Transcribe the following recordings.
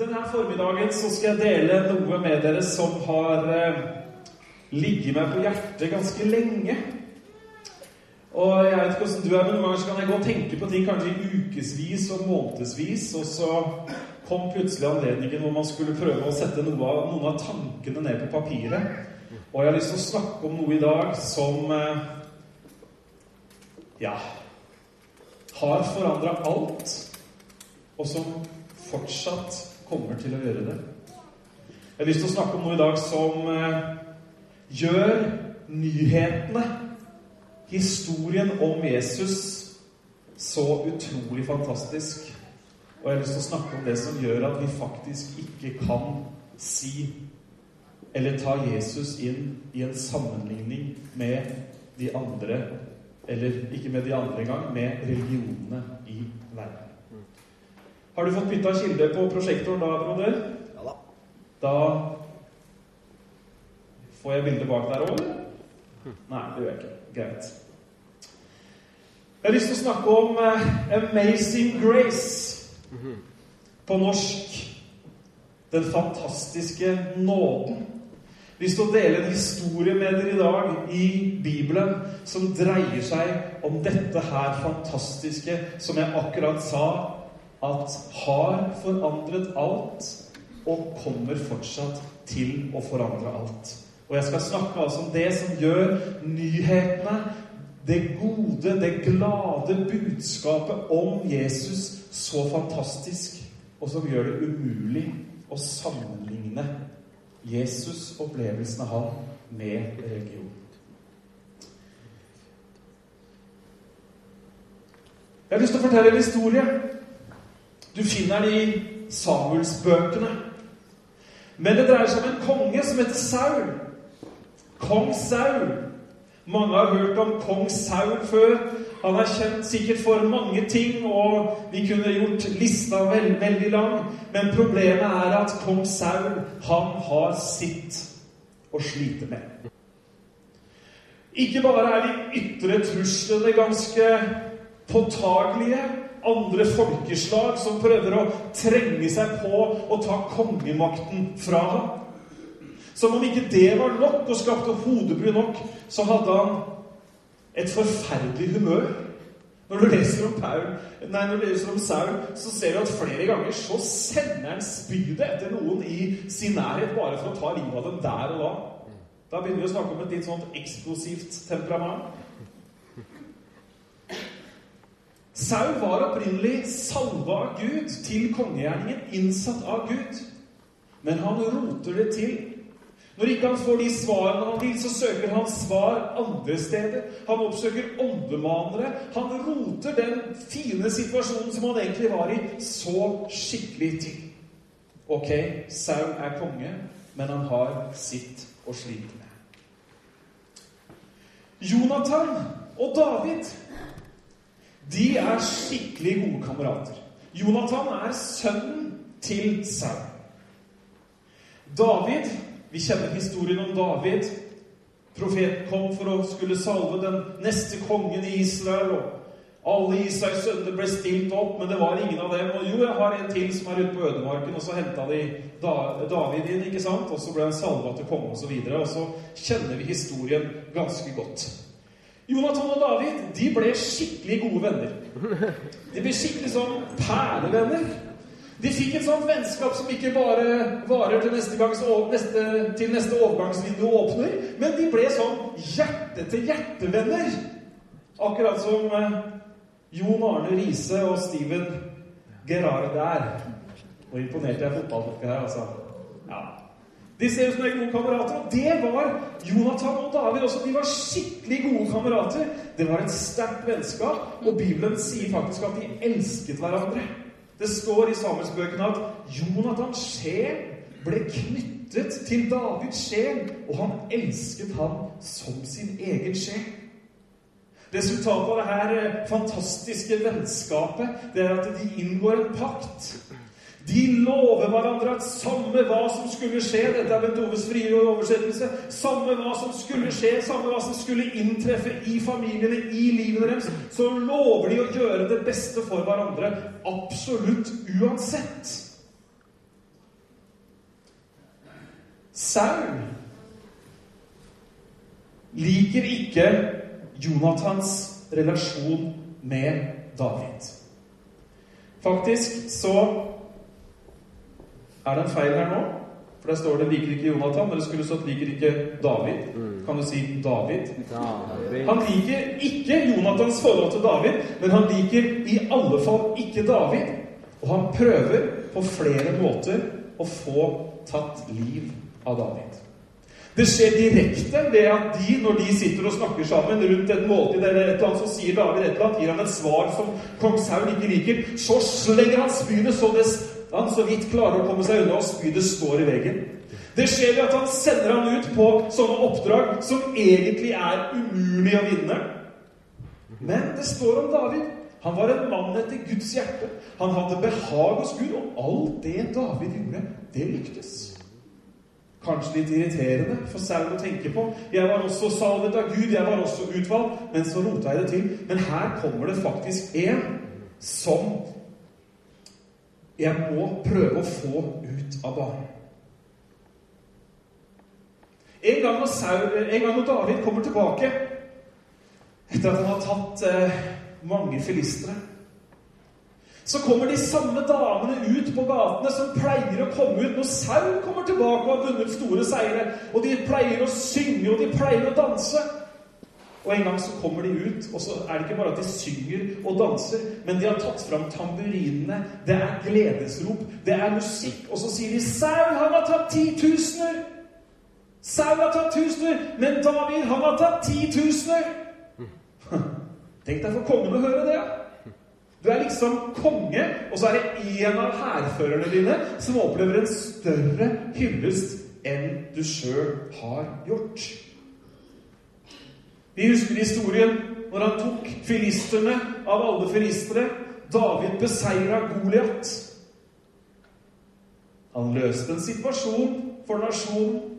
Denne formiddagen så skal jeg dele noe med dere som har eh, ligget meg på hjertet ganske lenge. Og jeg vet ikke hvordan du er, men Noen ganger kan jeg gå og tenke på ting kanskje i ukevis og månedsvis, og så kom plutselig anledningen hvor man skulle prøve å sette noe av, noen av tankene ned på papiret. Og jeg har lyst til å snakke om noe i dag som eh, ja har forandra alt, og som fortsatt kommer til å gjøre det. Jeg har lyst til å snakke om noe i dag som eh, gjør nyhetene, historien om Jesus, så utrolig fantastisk. Og jeg har lyst til å snakke om det som gjør at vi faktisk ikke kan si eller ta Jesus inn i en sammenligning med de andre Eller ikke med de andre engang, med religionene. Har du fått bytta kilde på prosjektoren da, broder? Ja da. Da Får jeg bildet bak der òg, eller? Nei, det gjør jeg ikke. Greit. Jeg har lyst til å snakke om uh, 'Amazing Grace' på norsk. Den fantastiske nåden. Jeg har lyst til å dele en historie med dere i dag i Bibelen som dreier seg om dette her fantastiske som jeg akkurat sa, at har forandret alt og kommer fortsatt til å forandre alt. Og jeg skal snakke altså om det som gjør nyhetene, det gode, det glade budskapet om Jesus så fantastisk, og som gjør det umulig å sammenligne Jesus, opplevelsen av han, med religion. Jeg har lyst til å fortelle en historie. Du finner det i Samuelsbøkene. Men det dreier seg om en konge som heter Saul. Kong Saul. Mange har hørt om kong Saul før. Han er kjent sikkert for mange ting, og vi kunne gjort lista veld, veldig lang. Men problemet er at kong Saul, han har sitt å slite med. Ikke bare er de ytre truslene ganske påtagelige, andre folkeslag som prøver å trenge seg på og ta kongemakten fra ham. Som om ikke det var nok og skapte hodebry nok, så hadde han et forferdelig humør. Når du leser om, Paul, nei, når du leser om Saul, så ser du at flere ganger så sender han spydet etter noen i sin nærhet bare for å ta livet av dem der og da. Da begynner vi å snakke om et litt sånt eksplosivt temperament. Saul var opprinnelig salva av Gud til kongegjerningen, innsatt av Gud. Men han roter det til. Når ikke han får de svarene han vil, så søker han svar andre steder. Han oppsøker åndemanere. Han roter den fine situasjonen som han egentlig var i, så skikkelig til. Ok, Saul er konge, men han har sitt å slite med. Jonathan og David de er skikkelig gode kamerater. Jonathan er sønnen til Saul. David Vi kjenner historien om David. Profeten kom for å skulle salve den neste kongen i Israel. og Alle Isaks sønner ble stilt opp, men det var ingen av dem. Og jo, jeg har en til som er ute på ødemarken, og så henta de David inn, ikke sant? Og så ble han salva til konge. Og, så og så kjenner vi historien ganske godt. Jonathan og David de ble skikkelig gode venner. De ble skikkelig sånn perlevenner. De fikk et sånt vennskap som ikke bare varer til neste, gangs, neste, til neste overgangsvindu åpner, men de ble sånn hjerte-til-hjerte-venner. Akkurat som eh, Jon Arne Riise og Steven Gerard er. Nå imponerte jeg fotballfolket her, altså. Ja. De ser ut som de er gode kamerater. Og det var Jonathan og David også. De var skikkelig gode kamerater. Det var et sterkt vennskap, og Bibelen sier faktisk at de elsket hverandre. Det står i Samuelsbøkene at Jonathans sjel ble knyttet til Davids sjel, og han elsket ham som sin egen sjel. Resultatet av dette fantastiske vennskapet det er at de inngår en pakt. De lover hverandre at samme hva som skulle skje Dette er Bent Oves frie oversettelse. Samme hva som skulle skje, samme hva som skulle inntreffe i familiene, i livet deres, så lover de å gjøre det beste for hverandre absolutt uansett. Saul liker ikke Jonathans relasjon med David. Faktisk så er det en feil her nå. For der står det 'liker ikke Jonathan', men det skulle stått 'liker ikke David'. Mm. Kan du si David? David? Han liker ikke Jonathans forhold til David, men han liker i alle fall ikke David. Og han prøver på flere måter å få tatt liv av David. Det skjer direkte ved at de, når de sitter og snakker sammen rundt et måltid, eller et eller annet, så sier David et eller annet, gir han et svar som kong Saul ikke liker. Så slenger han spydet så det han så vidt klarer å komme seg unna, og spydet står i veggen. Det skjer ved at han sender han ut på sånne oppdrag som egentlig er umulig å vinne. Men det står om David. Han var en mann etter Guds hjerte. Han hadde behag hos Gud, og alt det David gjorde, det lyktes. Kanskje litt irriterende for Saul å tenke på. Jeg var også salvet av Gud, jeg var også utvalgt. Men så rota jeg det til. Men her kommer det faktisk en som jeg må prøve å få ut av banen. En gang Saul, en gang når David kommer tilbake etter at han har tatt eh, mange filistere så kommer de samme damene ut på gatene som pleier å komme ut når Saul kommer tilbake og har vunnet store seire. Og de pleier å synge, og de pleier å danse. Og en gang så kommer de ut, og så er det ikke bare at de synger og danser, men de har tatt fram tamburinene. Det er gledesrop, det er musikk. Og så sier de 'Saul, han har tatt titusener!' Saul har tatt tusener, men David, han har tatt titusener! Tenk deg for kongen å høre det. Du er liksom konge, og så er det en av hærførerne dine som opplever en større hyllest enn du sjøl har gjort. Vi husker historien når han tok filisterne av alle filistere. David beseira Goliat. Han løste en situasjon for nasjonen.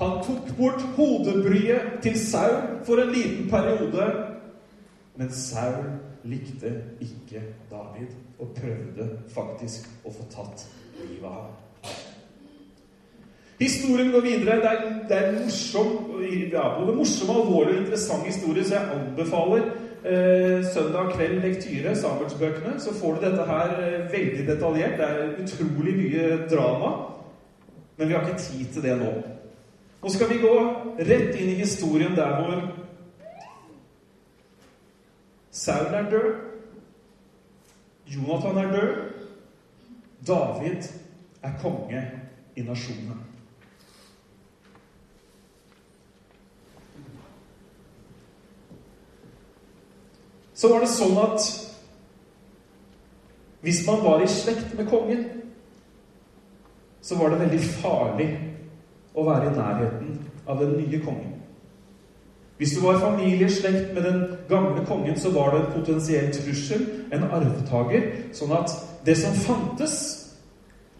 Han tok bort hodebryet til Saul for en liten periode. Men Saul likte ikke David og prøvde faktisk å få tatt livet av ham. Historien går videre. Det er, det er morsom, ja, både morsom, alvorlig og interessant historie, så jeg anbefaler eh, søndag kveld lektyre, Samuelsbøkene. Så får du dette her eh, veldig detaljert. Det er utrolig mye drama. Men vi har ikke tid til det nå. Nå skal vi gå rett inn i historien der hvor Saul er død. Jonathan er død. David er konge i nasjonen. Så var det sånn at hvis man var i slekt med kongen, så var det veldig farlig å være i nærheten av den nye kongen. Hvis du var familieslekt med den gamle kongen, så var det en potensiell trussel, en arvtaker, sånn at det som fantes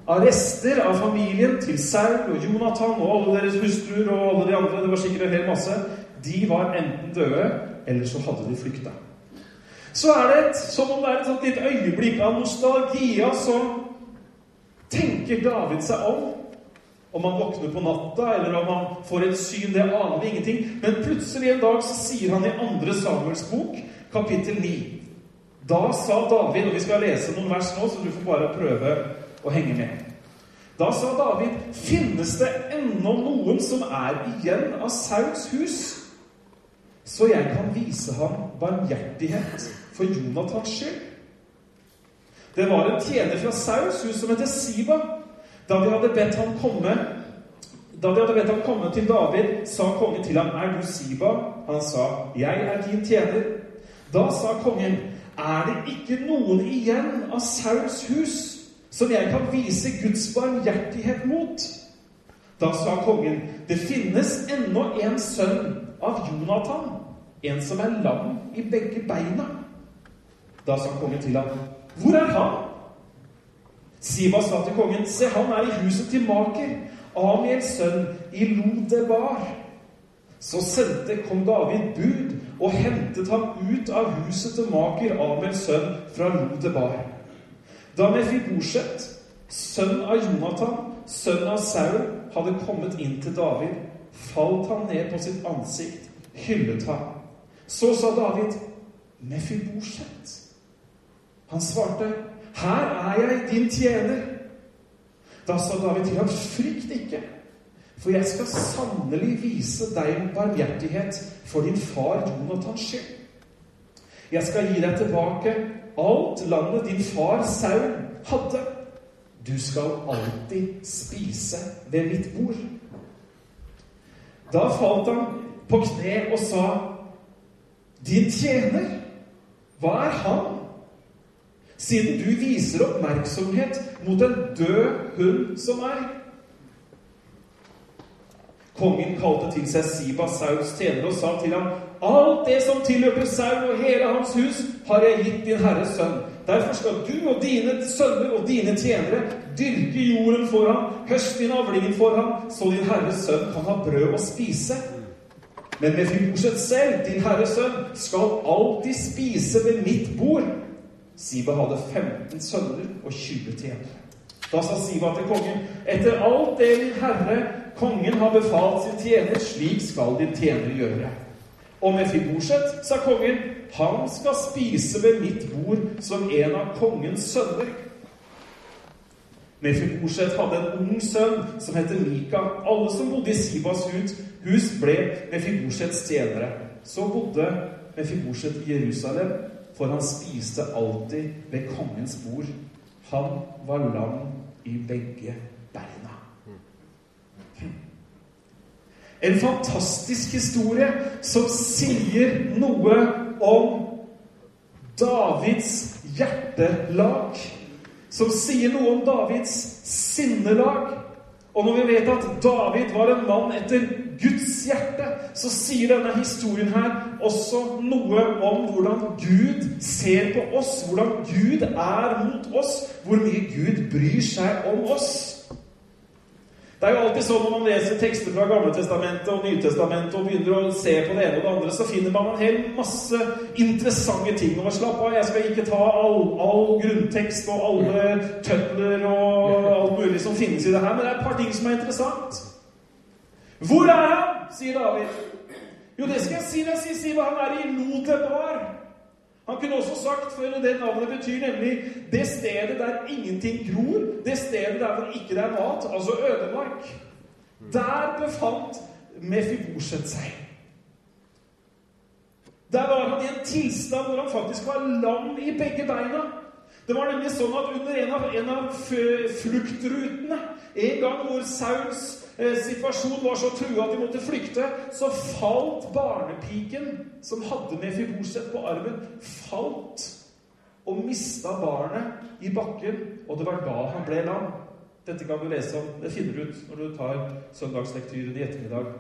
av rester av familien til Saul og Jonathan og alle deres hustruer og alle de andre, det var sikkert en hel masse, de var enten døde, eller så hadde de flykta så er det et, som om det er et sånt litt øyeblikk av nostalgia, som tenker David seg om. Om han våkner på natta, eller om han får et syn, det aner vi ingenting. Men plutselig en dag så sier han i andre Samuels bok, kapittel 9 Da sa David, og vi skal lese noen vers nå, så du får bare prøve å henge med. Da sa David, finnes det ennå noen som er igjen av Sauls hus, så jeg kan vise ham barmhjertighet for Jonathans skyld. Det var en tjener fra Saus hus som heter Siba. Da de hadde bedt ham komme da de hadde bedt ham komme til David, sa kongen til ham, 'Er du Siba?' Han sa, 'Jeg er din tjener.' Da sa kongen, 'Er det ikke noen igjen av Sauls hus som jeg kan vise Guds barmhjertighet mot?' Da sa kongen, 'Det finnes ennå en sønn av Jonathan, en som er lam i begge beina.' Da sa kongen til ham, 'Hvor er han?' Siba sa til kongen, 'Se, han er i huset til Maker, Amiels sønn, i Lodebar.' Så sendte kong David bud og hentet ham ut av huset til Maker, Amels sønn, fra Lodebar. Da Mefibosjet, sønn av Jonathan, sønn av Saul, hadde kommet inn til David, falt han ned på sitt ansikt, hyllet ham. Så sa David, 'Mefibosjet.' Han svarte, 'Her er jeg, din tjener.' Da sa David til ham, 'Frykt ikke, for jeg skal sannelig vise deg barmhjertighet for din far Jonathans skyld.' 'Jeg skal gi deg tilbake alt landet din far Saul hadde.' 'Du skal alltid spise ved mitt bord.' Da falt han på kne og sa, 'Din tjener, hva er han?' Siden du viser oppmerksomhet mot en død hund som meg. Kongen kalte til seg Siba, Sauls tjener, og sa til ham, 'Alt det som tilhører Saul og hele hans hus, har jeg gitt din herres sønn.' Derfor skal du og dine sønner og dine tjenere dyrke jorden for ham, høste din avlingen for ham, så din herres sønn kan ha brød å spise. Men med Mefiboset selv, din herres sønn, skal alltid spise ved mitt bord. Siba hadde 15 sønner og 20 tjenere. Da sa Siba til kongen, etter alt det min herre, kongen, har befalt sin tjener, slik skal din tjener gjøre. Og Mefiboset, sa kongen, han skal spise ved mitt bord som en av kongens sønner. Mefiborset hadde en ung sønn som het Mika. Alle som bodde i Sibas hus, ble Mefiborsets tjenere. Så bodde Mefiborset i Jerusalem, for han spiste alltid ved kongens bord. Han var lam i begge beina. En fantastisk historie som sier noe om Davids hjertelag. Som sier noe om Davids sinnelag. Og når vi vet at David var en mann etter hjerte, så sier denne historien her også noe om hvordan Gud ser på oss, hvordan Gud er mot oss, hvor mye Gud bryr seg om oss. Det er jo alltid sånn når man leser tekster fra Gamletestamentet og Nytestamentet og begynner å se på det ene og det andre, så finner man en hel masse interessante ting. Og slapp av, jeg skal ikke ta all, all grunntekst og alle tøtler og alt mulig som finnes i det her, men det er et par ting som er interessant. Hvor er han? Sier David. Jo, det skal jeg si deg, sier Siva. Han er i Lodebar. Han kunne også sagt, for det navnet betyr nemlig 'det stedet der ingenting gror', 'det stedet der hvor ikke det er mat', altså ødemark. Der befant Mefiboset seg. Der var han i en tilstand hvor han faktisk var lam i begge beina. Det var nemlig sånn at under en av, en av fluktrutene, en gang hvor Sauls eh, situasjon var så trua at de måtte flykte, så falt barnepiken som hadde Mefiboset på armen, falt og mista barnet i bakken. Og det var da han ble lam. Dette kan du lese om. Det finner du ut når du tar søndagslektyren i ettermiddag.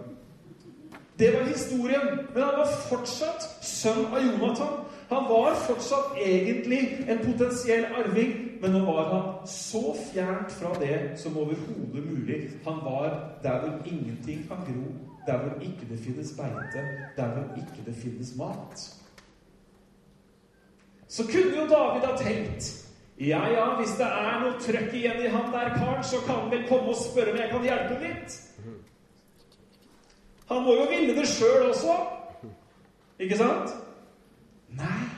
Det var historien. Men han var fortsatt sønn av Jonathan. Han var fortsatt egentlig en potensiell arving, men nå var han så fjernt fra det som overhodet mulig. Han var der hvor ingenting kan gro, der hvor ikke det finnes beite, der hvor ikke det finnes mat. Så kunne jo David ha tenkt ja, ja, hvis det er noe trøkk igjen i han der karen, så kan han vel komme og spørre om jeg kan hjelpe litt. Han må jo ville det sjøl også. Ikke sant? Nei.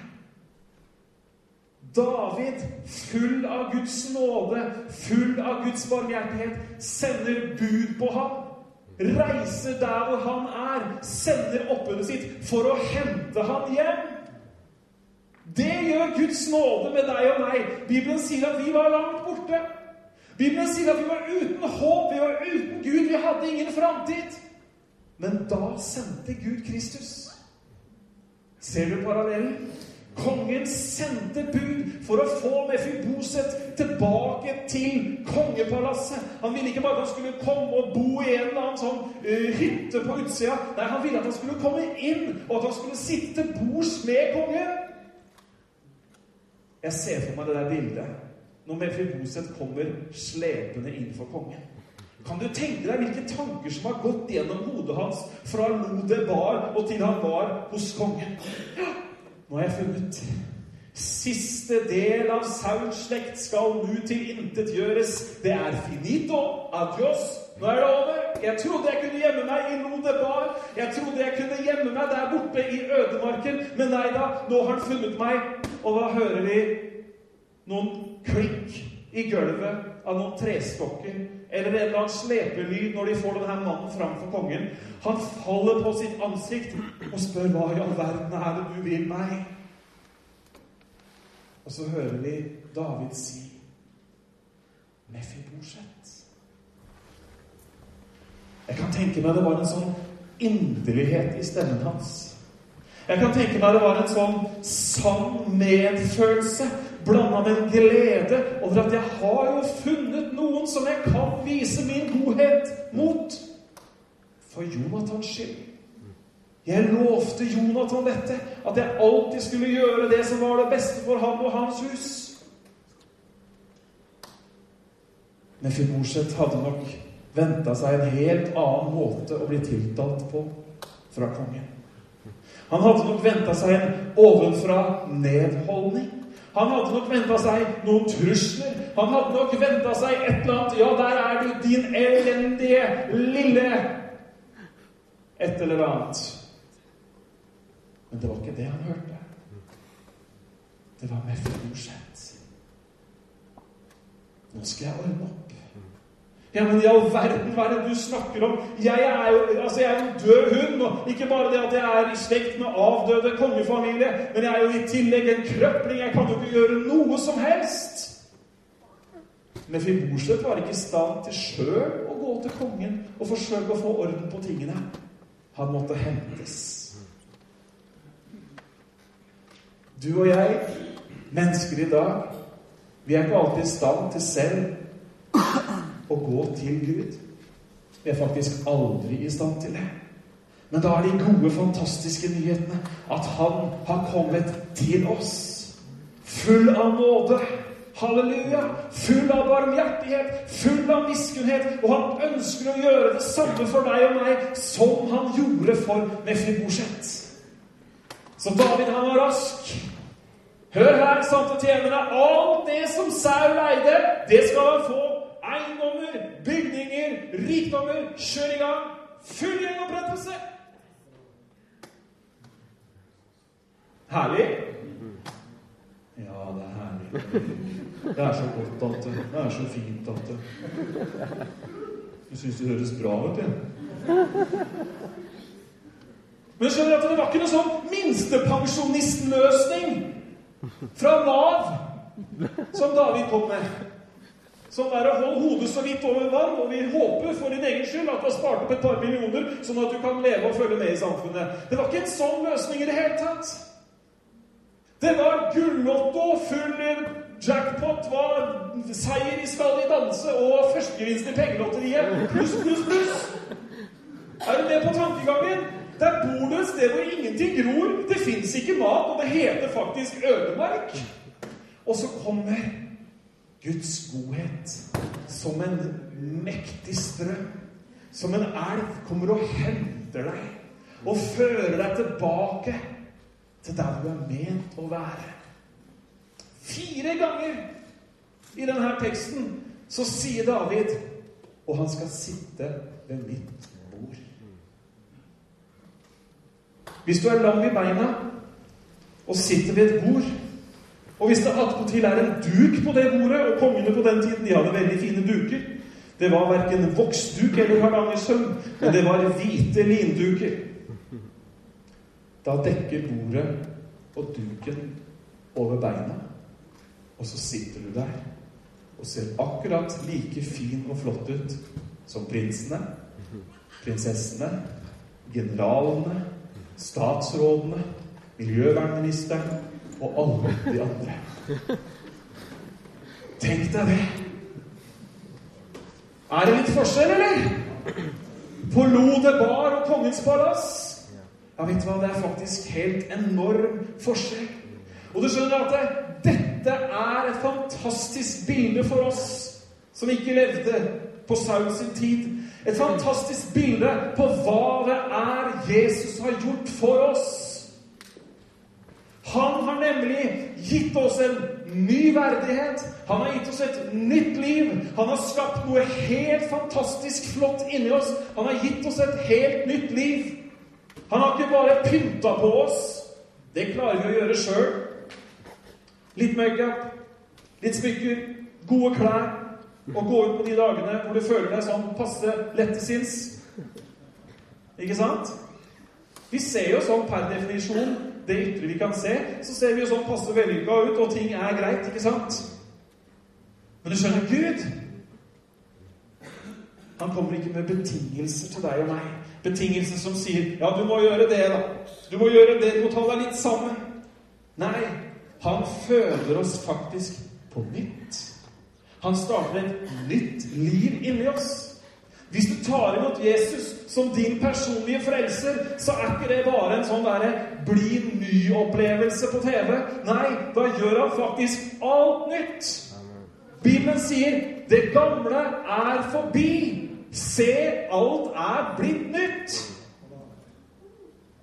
David, full av Guds nåde, full av Guds barmhjertighet, sender bud på ham. Reiser der hvor han er, sender opphøret sitt for å hente ham hjem. Det gjør Guds nåde med deg og meg. Bibelen sier at vi var langt borte. Bibelen sier at vi var uten håp, vi var uten Gud, vi hadde ingen framtid. Men da sendte Gud Kristus. Ser du parallellen? Kongen sendte bud for å få Mefiboset tilbake til kongepalasset. Han ville ikke bare at han skulle komme og bo i en eller annen sånn uh, hytte på utsida. Nei, han ville at han skulle komme inn, og at han skulle sitte til bords med kongen. Jeg ser for meg det der bildet når Mefiboset kommer slepende inn for kongen. Kan du tenke deg hvilke tanker som har gått gjennom hodet hans fra Lodebar og til han var hos kongen? Nå har jeg funnet Siste del av Sauls slekt skal nu tilintetgjøres. Det er finito. Adios. Nå er det over. Jeg trodde jeg kunne gjemme meg i Lodebar. Jeg trodde jeg kunne gjemme meg der borte i ødemarken. Men nei da, nå har han funnet meg. Og hva hører vi? Noen klikk i gulvet av noen trestokker eller en eller annen slepelyd når de får denne mannen fram for kongen. Han faller på sitt ansikt og spør hva i all verden er det du vil meg? Og så hører vi David si Mefibosjet. Jeg kan tenke meg det var en sånn inderlighet i stemmen hans. Jeg kan tenke meg det var en sånn sann medfølelse blanda med en glede over at jeg har jo funnet noen som jeg kan vise min godhet mot. For Jonathans skyld. Jeg lovte Jonathan dette, at jeg alltid skulle gjøre det som var det beste for ham og hans hus. Men hadde nok venta seg en helt annen måte å bli tiltalt på fra kongen. Han hadde nok venta seg en ovenfra nedholdning. Han hadde nok venta seg noen trusler. Han hadde nok venta seg et eller annet Ja, der er du, din elendige lille Et eller annet. Men det var ikke det han hørte. Det var med full skjedd. Nå skal jeg ordne opp. Ja, men i all verden, hva er det du snakker om? Jeg er jo altså jeg er en død hund. Og ikke bare det at jeg er i slekt med avdøde kongefamilie, men jeg er jo i tillegg en krøpling. Jeg kan jo ikke gjøre noe som helst. Men Fiboset var ikke i stand til sjøl å gå til kongen og forsøke å få orden på tingene. Han måtte hentes. Du og jeg, mennesker i dag, vi er ikke alltid i stand til selv å gå til Gud. Vi er faktisk aldri i stand til det. Men da er de gode, fantastiske nyhetene at Han har kommet til oss. Full av nåde. Halleluja! Full av barmhjertighet, full av miskunnhet. Og han ønsker å gjøre det samme for deg og meg som han gjorde for Mefibosjet. Så David, han var rask. Hør her, sante tjenere. Alt det som Saul eide, det skal han få eiendommer, bygninger, rikdommer. Kjør i gang. Full gjenopprettelse. Herlig? Ja, det er herlig. Det er så godt, at Det er så fint, tante. Du syns det høres bra ut, jeg. Men skjønner at det var ikke noe sånn minstepensjonistløsning fra Nav som David kom med. Sånn er å holde hodet så vidt over vann, og vi håper for din egen skyld at du har spart opp et par millioner, sånn at du kan leve og følge med i samfunnet. Det var ikke en sånn løsning i det hele tatt. Det var gullotto, full jackpot, var seier i Skal vi danse og førstegevinst i pengelotteriet. Pluss, pluss, pluss. Er du med på tankegangen? Der bor du et sted hvor ingenting gror. Det fins ikke mat, og det heter faktisk ødemark. Og så kommer Guds godhet som en mektig strøm, som en elv, kommer og henter deg og fører deg tilbake til der du er ment å være. Fire ganger i denne teksten så sier David og han skal sitte ved mitt bord. Hvis du er lam i beina og sitter ved et bord og hvis det attpåtil er en duk på det bordet Og kongene på den tiden de hadde veldig fine duker. Det var verken voksduk eller hardangersøm, men det var hvite linduker. Da dekker bordet og duken over beina, og så sitter du der og ser akkurat like fin og flott ut som prinsene, prinsessene, generalene, statsrådene, miljøvernministeren og alle de andre. Tenk deg det. Er det litt forskjell, eller? På Lode bar og Kongens palass? Ja, vet du hva? Det er faktisk helt enorm forskjell. Og du skjønner at det, dette er et fantastisk bilde for oss som ikke levde på Saul sin tid. Et fantastisk bilde på hva det er Jesus har gjort for oss. Han har nemlig gitt oss en ny verdighet. Han har gitt oss et nytt liv. Han har skapt noe helt fantastisk flott inni oss. Han har gitt oss et helt nytt liv. Han har ikke bare pynta på oss. Det klarer vi å gjøre sjøl. Litt makeup, litt smykker, gode klær. Og gå ut på de dagene hvor du føler deg sånn passe lett til sinns. Ikke sant? Vi ser jo sånn per definisjon det ytre vi kan se, så ser vi jo sånn passe vellykka ut, og ting er greit, ikke sant? Men du skjønner, Gud Han kommer ikke med betingelser til deg og meg. Betingelser som sier 'Ja, du må gjøre det, da. Du må gjøre det. Du må ta deg litt sammen.' Nei, han føder oss faktisk på nytt. Han starter et nytt liv inni oss. Hvis du tar imot Jesus som din personlige frelser, så er ikke det bare en sånn derre bli ny-opplevelse på TV. Nei, da gjør han faktisk alt nytt. Bibelen sier 'Det gamle er forbi'. Se, alt er blitt nytt.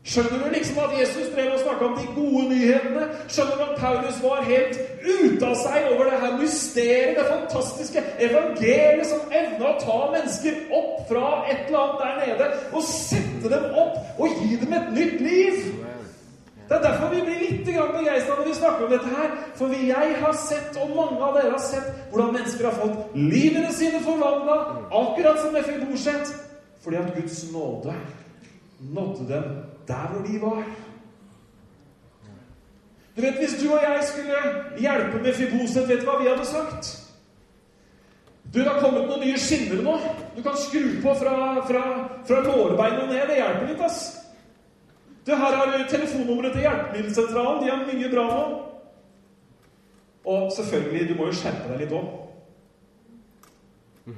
Skjønner du liksom at Jesus drev og snakka om de gode nyhetene? Skjønner du at Paulus var helt ute av seg over det her mysteriet, det fantastiske evangeliet som evna å ta mennesker opp fra et eller annet der nede og sette dem opp og gi dem et nytt liv? Det er derfor vi blir litt begeistra når vi snakker om dette her. For jeg har sett, og mange av dere har sett, hvordan mennesker har fått livene sine forvandla, akkurat som Mefiboset, fordi at Guds nåde nådde dem der hvor de var. Du vet, Hvis du og jeg skulle hjelpe med Fiboset, vet du hva vi hadde sagt? Du, Det har kommet noen nye skinner nå. Du kan skru på fra, fra, fra lårbeinet og ned. Det hjelper litt, ass. Du, Her har du telefonnummeret til Hjelpemiddelsentralen. De har mye bra nå. Og selvfølgelig, du må jo skjerpe deg litt òg.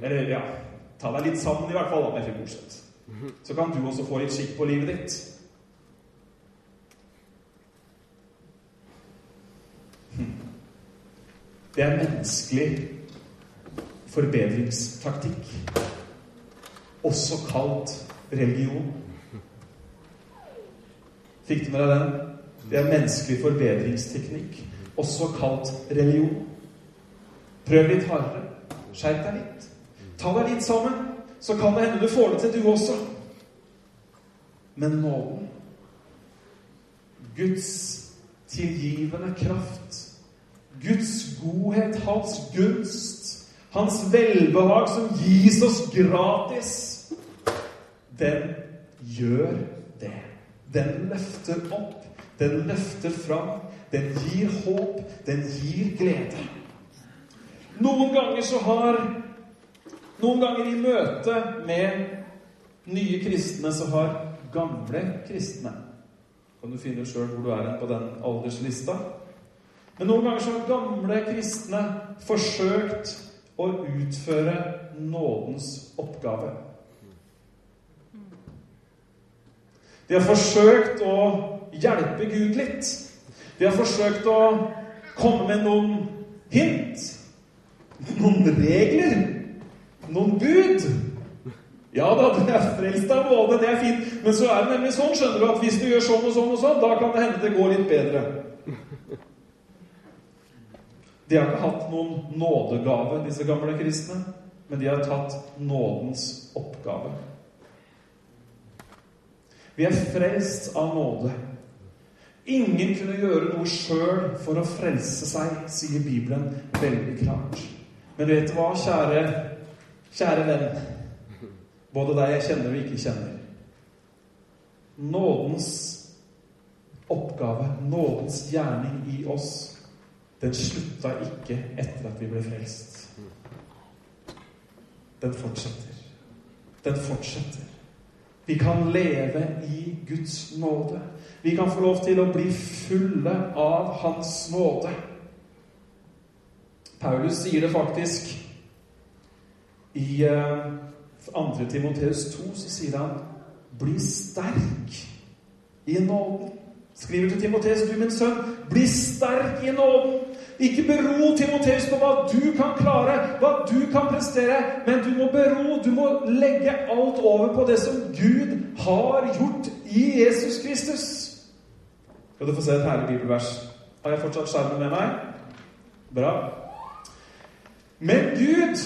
Eller, ja Ta deg litt sammen, i hvert fall, da, med Fiboset. Så kan du også få litt skikk på livet ditt. Det er menneskelig forbedringstaktikk. Også kalt religion. Fikk du med deg den? Det er menneskelig forbedringsteknikk. Også kalt religion. Prøv litt hardere. Skjerp deg litt. Ta deg litt sammen. Så kan det hende du får det til, du også. Men nåden Guds tilgivende kraft Guds godhet, hans gunst, hans velbehag som gis oss gratis, den gjør det. Den løfter opp, den løfter fram, den gir håp, den gir glede. Noen ganger så har Noen ganger i møte med nye kristne så har gamle kristne Kan du finne sjøl hvor du er på den alderslista? Men noen ganger så har gamle kristne forsøkt å utføre nådens oppgave. De har forsøkt å hjelpe Gud litt. De har forsøkt å komme med noen hint. Noen regler. Noen bud. Ja da, du er frelst av nåde, det er fint. Men så er det nemlig sånn, skjønner du, at hvis du gjør sånn og sånn og sånn, da kan det hende det går litt bedre. De har ikke hatt noen nådegave, disse gamle kristne, men de har tatt nådens oppgave. Vi er frelst av nåde. Ingen kunne gjøre noe sjøl for å frelse seg, sier Bibelen veldig klart. Men vet du hva, kjære, kjære venn, både deg jeg kjenner og ikke kjenner Nådens oppgave, nådens gjerning i oss, den slutta ikke etter at vi ble frelst. Den fortsetter. Den fortsetter. Vi kan leve i Guds nåde. Vi kan få lov til å bli fulle av Hans nåde. Paulus sier det faktisk i 2. Eh, Timoteus 2, så sier han 'Bli sterk i nåden'. Skriver til Timoteus, du min sønn, bli sterk i nåden. Ikke bero Timoteus på hva du kan klare, hva du kan prestere, men du må bero, du må legge alt over på det som Gud har gjort i Jesus Kristus. Skal du få se et herlig bibelvers. Har jeg fortsatt skjermen med meg? Bra. Men Gud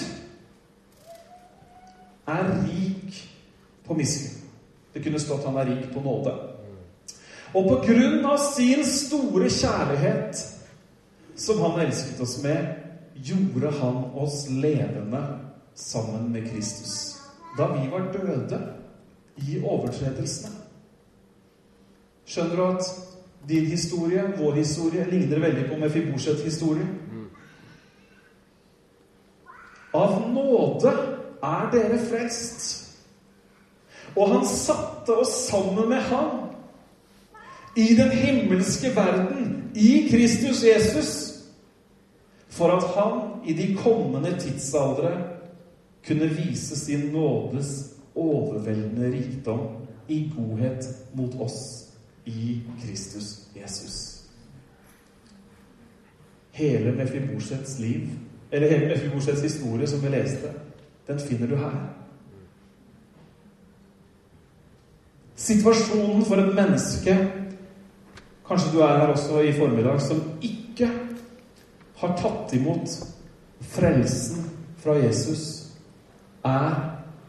er rik på miskunn. Det kunne stått han er rik på nåde. Og på grunn av sin store kjærlighet, som han elsket oss med, gjorde han oss levende sammen med Kristus. Da vi var døde i overtredelsene. Skjønner du at din historie, vår historie, ligner veldig på Mefiboshets historie? Av nåde er dere frelst. Og han satte oss sammen med ham i den himmelske verden, i Kristus Jesus, for at han i de kommende tidsaldre kunne vise sin nådes overveldende rikdom i godhet mot oss i Kristus Jesus. Hele Mefiborsets liv, eller hele Mefiborsets historie, som vi leste, den finner du her. Situasjonen for et menneske Kanskje du er her også i formiddag som ikke har tatt imot frelsen fra Jesus, er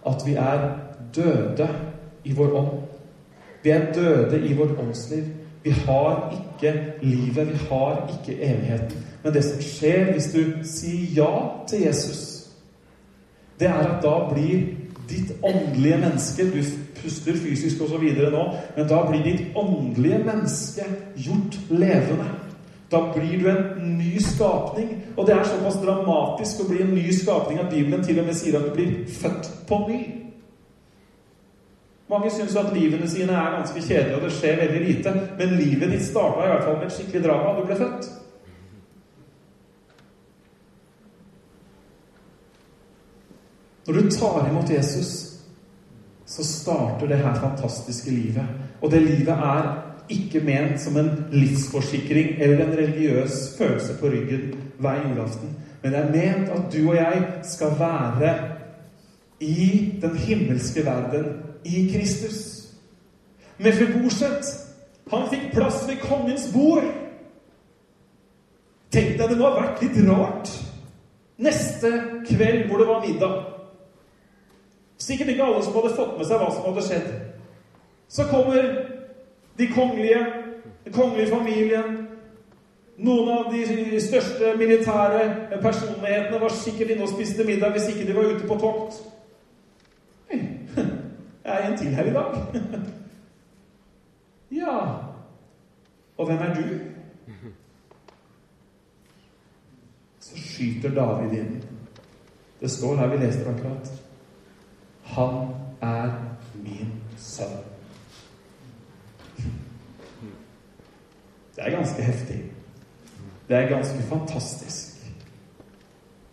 at vi er døde i vår ånd. Vi er døde i vårt åndsliv. Vi har ikke livet, vi har ikke evigheten. Men det som skjer hvis du sier ja til Jesus, det er at da blir ditt åndelige menneske Du puster fysisk osv. nå, men da blir ditt åndelige menneske gjort levende. Da blir du en ny skapning. Og det er såpass dramatisk å bli en ny skapning at Bibelen til og med sier at du blir født på ny. Mange syns at livene sine er ganske kjedelige, og det skjer veldig lite. Men livet ditt starta i hvert fall med et skikkelig drama. Du ble født. Når du tar imot Jesus, så starter det her fantastiske livet. Og det livet er ikke ment som en livsforsikring eller en religiøs følelse på ryggen hver julaften. Men det er ment at du og jeg skal være i den himmelske verden i Kristus. Mefiborset, han fikk plass ved kongens bord. Tenk deg, det må ha vært litt rart neste kveld hvor det var middag. Sikkert ikke alle som hadde fått med seg hva som hadde skjedd. Så kommer de kongelige, den kongelige familien. Noen av de største militære personlighetene var sikkert inne og spiste middag hvis ikke de var ute på tokt. Jeg er en til her i dag. Ja Og hvem er du? Så skyter David inn. Det står her vi leste akkurat. Han er min sønn. Det er ganske heftig. Det er ganske fantastisk.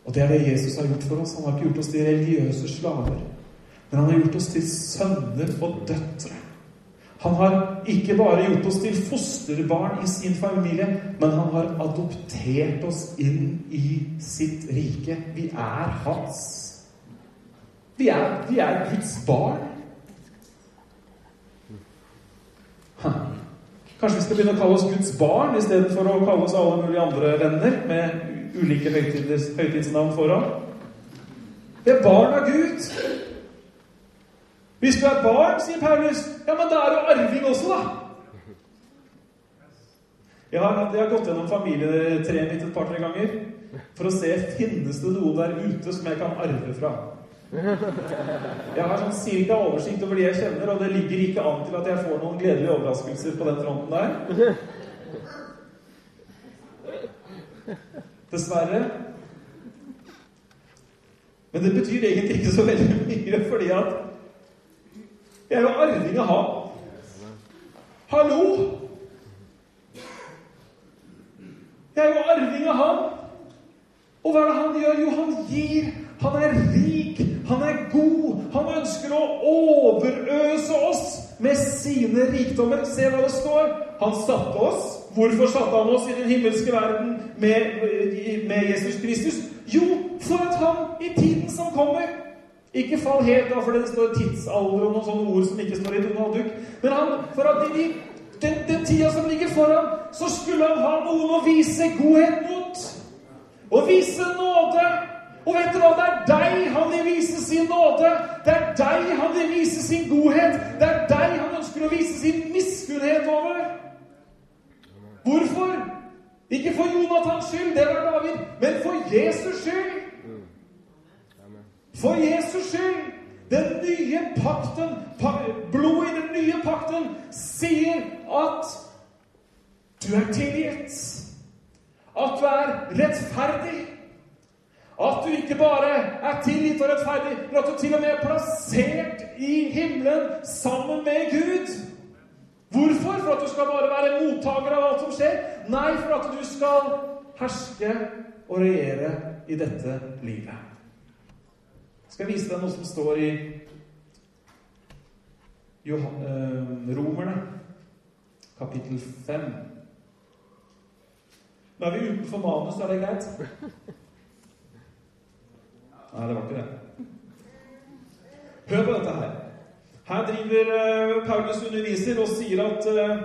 Og det er det Jesus har gjort for oss. Han har ikke gjort oss til religiøse slaver. Men han har gjort oss til sønner og døtre. Han har ikke bare gjort oss til fosterbarn i sin familie, men han har adoptert oss inn i sitt rike. Vi er hans. Vi er, vi er Guds barn. Kanskje vi skal begynne å kalle oss Guds barn istedenfor å kalle oss alle mulige andre venner med ulike høytidsnavn foran? Vi er barn av Gud. Hvis du er barn, sier Paulus, ja, men da er du arving også, da. Jeg har, jeg har gått gjennom familietreet mitt et par-tre ganger for å se finnes det noen der ute som jeg kan arve fra. Jeg har sånn cirka oversikt over de jeg kjenner, og det ligger ikke an til at jeg får noen gledelige overraskelser på den fronten der. Dessverre. Men det betyr egentlig ikke så veldig mye, fordi at jeg er jo arving av ham. Hallo! Jeg er jo arving av ham. Og hva er det han gjør? Jo, han gir. Han er rik. Han er god. Han ønsker å overøse oss med sine rikdommer. Se hva det står. Han satte oss. Hvorfor satte han oss i den himmelske verden med, med Jesus Kristus? Jo, for at han i tiden som kommer ikke fall helt av, for det står tidsalder og noen sånne ord som ikke står i Donald Duck. Men han, for at i de den, den tida som ligger foran, så skulle han ha noen å vise godhet mot. Å vise nåde. Og vet du hva? Det er deg han vil vise sin nåde. Det er deg han vil vise sin godhet. Det er deg han ønsker å vise sin miskunnhet over. Hvorfor? Ikke for Jonathans skyld, det var David, men for Jesus skyld. For Jesus skyld. Den nye pakten, blodet i den nye pakten, sier at du er tilgitt. At du er rettferdig. At du ikke bare er tilgitt og rettferdig, men at du til og med er plassert i himmelen sammen med Gud. Hvorfor? For at du skal bare være mottaker av alt som skjer? Nei, for at du skal herske og regjere i dette livet. Jeg skal vise deg noe som står i eh, Romerne, kapittel 5. Nå er vi utenfor manus, er det greit? Nei, det var ikke det. Hør på dette her. Her driver uh, Paulus underviser og sier at uh,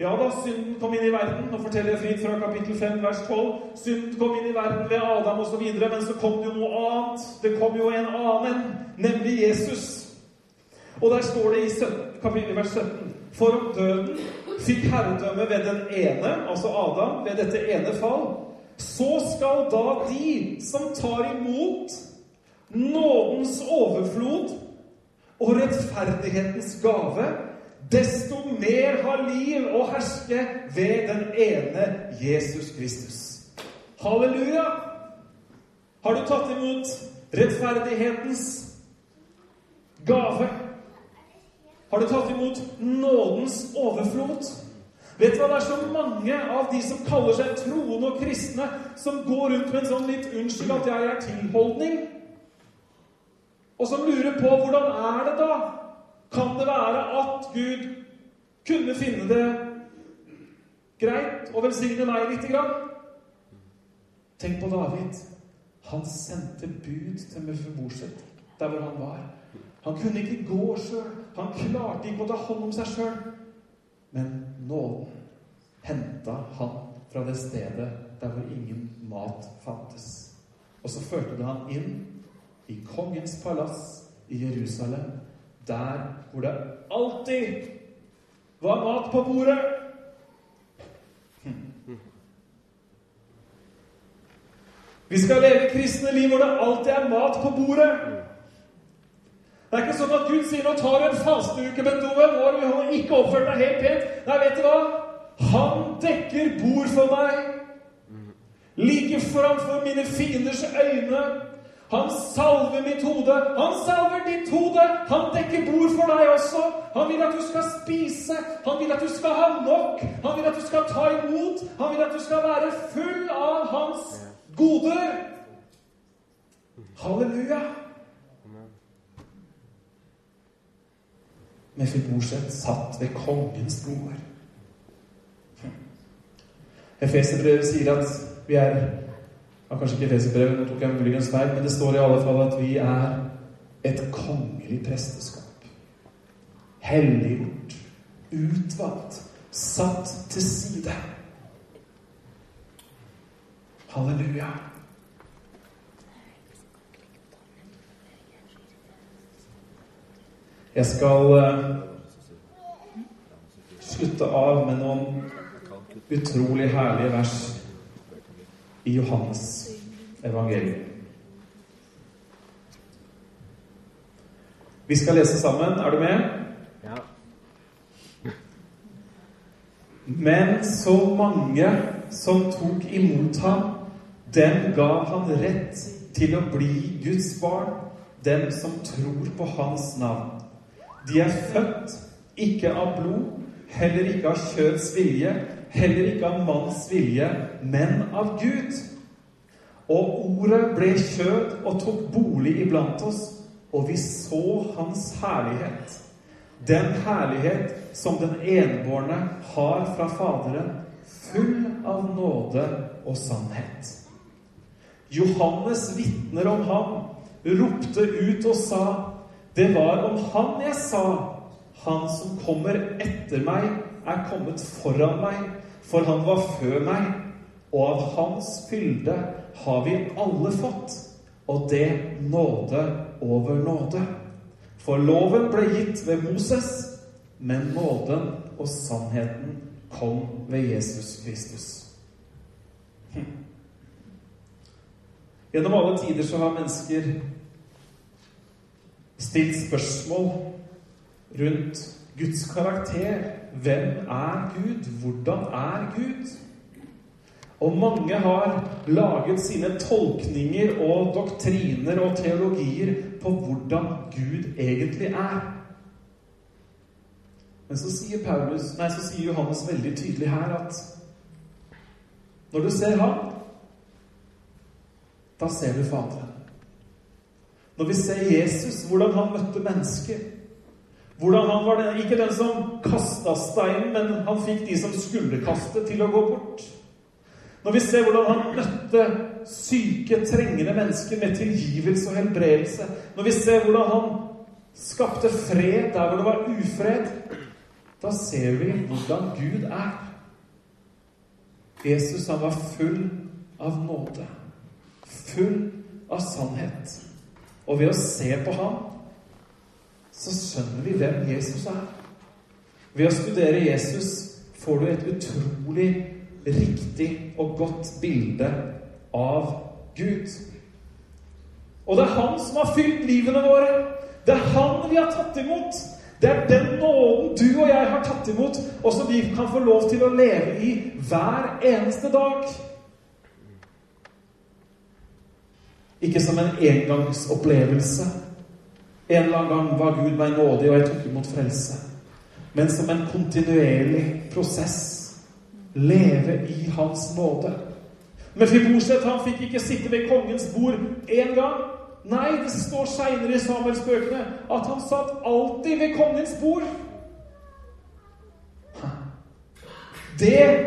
ja da, synden kom inn i verden. Nå forteller jeg fritt fra kapittel 5, vers 12. Synden kom inn i verden ved Adam osv., men så kom det jo noe annet. Det kom jo en annen, nemlig Jesus. Og der står det i 17, kapittel, vers 17 For om døden fikk herredømme ved den ene, altså Adam, ved dette ene fall, så skal da de som tar imot nådens overflod og rettferdighetens gave, desto mer ha liv og herske ved den ene Jesus Kristus. Halleluja! Har du tatt imot rettferdighetens gave? Har du tatt imot nådens overflod? Vet du hva, Det er så mange av de som kaller seg troende og kristne, som går rundt med en sånn litt 'unnskyld at jeg er tilholdning'. Og som lurer på hvordan er det da? Kan det være at Gud kunne finne det greit å velsigne meg lite grann? Tenk på David. Han sendte bud til Mefiboset der hvor han var. Han kunne ikke gå sjøl. Han klarte ikke å ta hånd om seg sjøl. Men nåden henta han fra det stedet der hvor ingen mat fantes. Og så førte det han inn i kongens palass i Jerusalem, der hvor det alltid var mat på bordet. Vi skal leve kristne liv hvor det alltid er mat på bordet. Det er ikke sånn at Gud sier 'nå tar du en fasteuke, Beethoven', nå har du ikke oppført deg helt pent. Nei, vet du hva? Han dekker bord for meg. Like framfor mine fienders øyne. Han salver mitt hode. Han salver ditt hode. Han dekker bord for deg også. Han vil at du skal spise. Han vil at du skal ha nok. Han vil at du skal ta imot. Han vil at du skal være full av hans goder. Halleluja. Mefiboset satt ved kongens bord. Efeserbrevet sier at vi er ja, Kanskje ikke Efeserbrevet, nå tok jeg muligens feil, men det står i alle fall at vi er et kongelig presteskap. Helliggjort, utvalgt, satt til side. Halleluja. Jeg skal uh, slutte av med noen utrolig herlige vers i Johannes evangelium. Vi skal lese sammen. Er du med? Ja. Men så mange som tok imot ham, dem ga han rett til å bli Guds barn, dem som tror på hans navn. De er født ikke av blod, heller ikke av kjøds vilje, heller ikke av manns vilje, men av Gud. Og ordet ble kjød og tok bolig iblant oss, og vi så hans herlighet. Den herlighet som den enbårne har fra Faderen, full av nåde og sannhet. Johannes vitner om ham, ropte ut og sa:" Det var om han jeg sa:" Han som kommer etter meg, er kommet foran meg, for han var før meg, og av hans fylde har vi alle fått, og det nåde over nåde. For loven ble gitt ved Moses, men nåden og sannheten kom ved Jesus Kristus. Hm. Gjennom alle tider så har mennesker stilt spørsmål rundt Guds karakter. Hvem er Gud? Hvordan er Gud? Og mange har laget sine tolkninger og doktriner og teologier på hvordan Gud egentlig er. Men så sier, Paulus, nei, så sier Johannes veldig tydelig her at når du ser ham, da ser du Faderen. Når vi ser Jesus, hvordan han møtte mennesker hvordan han var den, ikke den som kasta steinen, men han fikk de som skulle kaste, til å gå bort. Når vi ser hvordan han møtte syke, trengende mennesker med tilgivelse og helbredelse Når vi ser hvordan han skapte fred der hvor det var ufred Da ser vi hvordan Gud er. Jesus han var full av nåde. Full av sannhet. Og ved å se på ham så skjønner vi hvem Jesus er. Ved å studere Jesus får du et utrolig riktig og godt bilde av Gud. Og det er Han som har fylt livene våre. Det er Han vi har tatt imot. Det er den nåden du og jeg har tatt imot, og som vi kan få lov til å leve i hver eneste dag. Ikke som en engangsopplevelse, en eller annen gang var Gud meg nådig, og jeg tok imot frelse. Men som en kontinuerlig prosess. Leve i Hans nåde. Men Fiborset han fikk ikke sitte ved kongens bord én gang. Nei, det står seinere i Samuelsbøkene at han satt alltid ved kongens bord. Det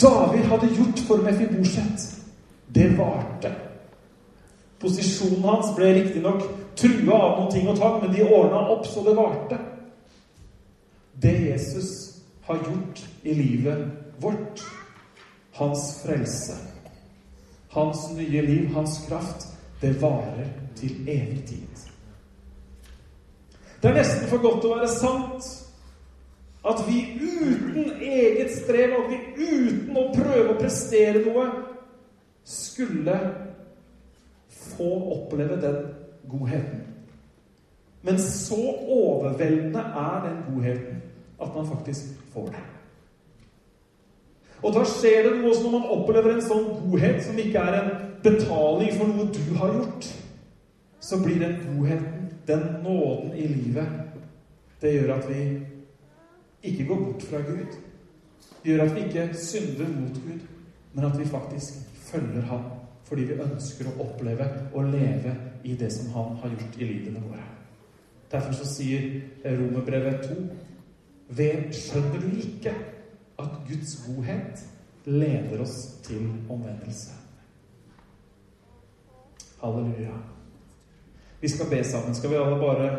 David hadde gjort for Mefiborset, det varte. Posisjonen hans ble riktignok trua av noen ting og tang, men de ordna opp så det varte. Det Jesus har gjort i livet vårt, hans frelse, hans nye liv, hans kraft, det varer til evig tid. Det er nesten for godt å være sant at vi uten eget strev, og vi uten å prøve å prestere noe, skulle få oppleve den godheten. Men så overveldende er den godheten at man faktisk får det. Og da skjer det noe når man opplever en sånn godhet som ikke er en betaling for noe du har gjort. Så blir den godheten, den nåden i livet, det gjør at vi ikke går bort fra Gud. Det gjør at vi ikke synder mot Gud, men at vi faktisk følger Ham fordi vi ønsker å oppleve og leve i det som Han har gjort i livene våre. Derfor så sier Romerbrevet 2.: Ved skjønner du ikke at Guds godhet leder oss til omvendelse? Halleluja. Vi skal be sammen. Skal vi alle bare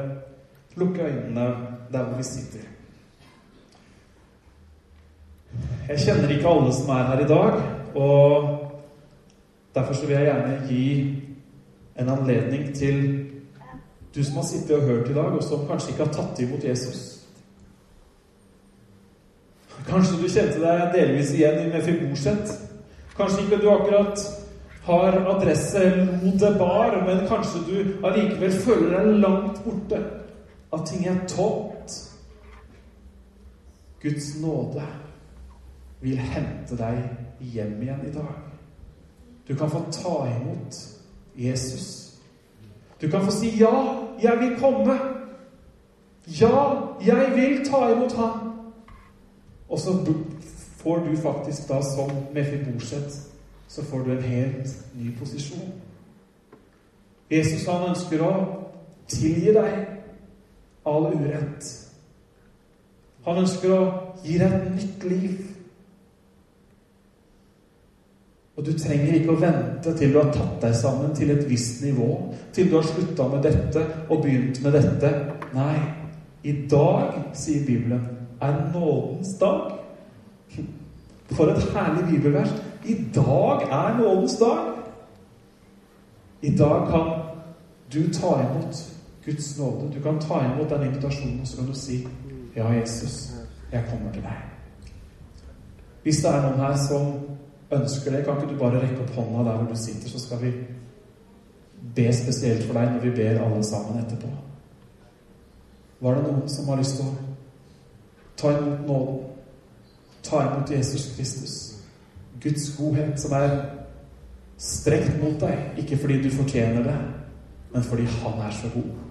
lukke øynene der hvor vi sitter? Jeg kjenner ikke alle som er her i dag, og Derfor vil jeg gjerne gi en anledning til du som har sittet og hørt i dag, og som kanskje ikke har tatt imot Jesus. Kanskje du kjente deg delvis igjen i Mefiboset. Kanskje ikke du akkurat har adresse Lodebar, men kanskje du allikevel føler deg langt borte. At ting er tomt. Guds nåde vil hente deg hjem igjen i dag. Du kan få ta imot Jesus. Du kan få si 'Ja, jeg vil komme'. Ja, jeg vil ta imot ham. Og så får du faktisk da, som Mefiboset, så får du en helt ny posisjon. Jesus han ønsker å tilgi deg all urett. Han ønsker å gi deg et nytt liv. Og du trenger ikke å vente til du har tatt deg sammen til et visst nivå, til du har slutta med dette og begynt med dette. Nei, i dag, sier Bibelen, er nådens dag. For et herlig bibelvers. I dag er nådens dag. I dag kan du ta imot Guds nåde. Du kan ta imot den invitasjonen, og så kan du si Ja, Jesus, jeg kommer til deg. Hvis det er noen her som ønsker det, kan ikke du bare rekke opp hånda der hvor du sitter, så skal vi be spesielt for deg når vi ber alle sammen etterpå. Var det noen som har lyst til å ta imot nåden? Ta imot Jesus Kristus. Guds godhet som er strekt mot deg, ikke fordi du fortjener det, men fordi Han er så god.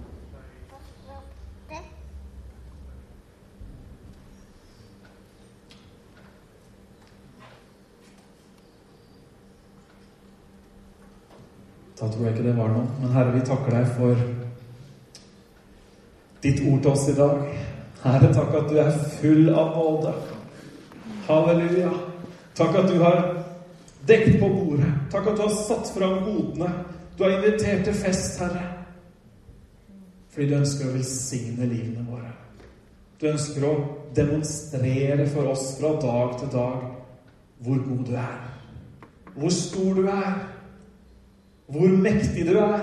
Da tror jeg ikke det var noe. Men Herre, vi takker deg for ditt ord til oss i dag. Herre, takk at du er full av nåde. Halleluja. Takk at du har dekket på bordet. Takk at du har satt fram godene. Du har invitert til fest, Herre. Fordi du ønsker å velsigne livene våre. Du ønsker å demonstrere for oss fra dag til dag hvor god du er. Hvor stor du er hvor mektig du er.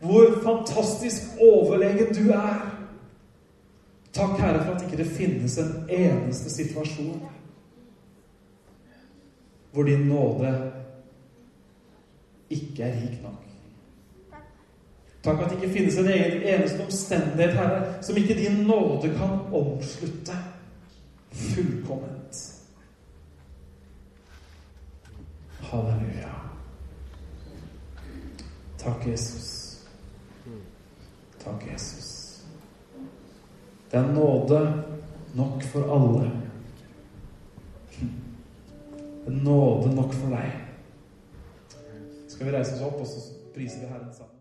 Hvor fantastisk overlegen du er. Takk, Herre, for at ikke det finnes en eneste situasjon hvor din nåde ikke er rik nok. Takk at det ikke finnes en eneste omstendighet, Herre, som ikke din nåde kan omslutte fullkomment. Halleluja. Takk, Jesus. Takk, Jesus. Det er nåde nok for alle. Det er Nåde nok for deg. Skal vi reise oss opp, og så priser vi Herren sammen?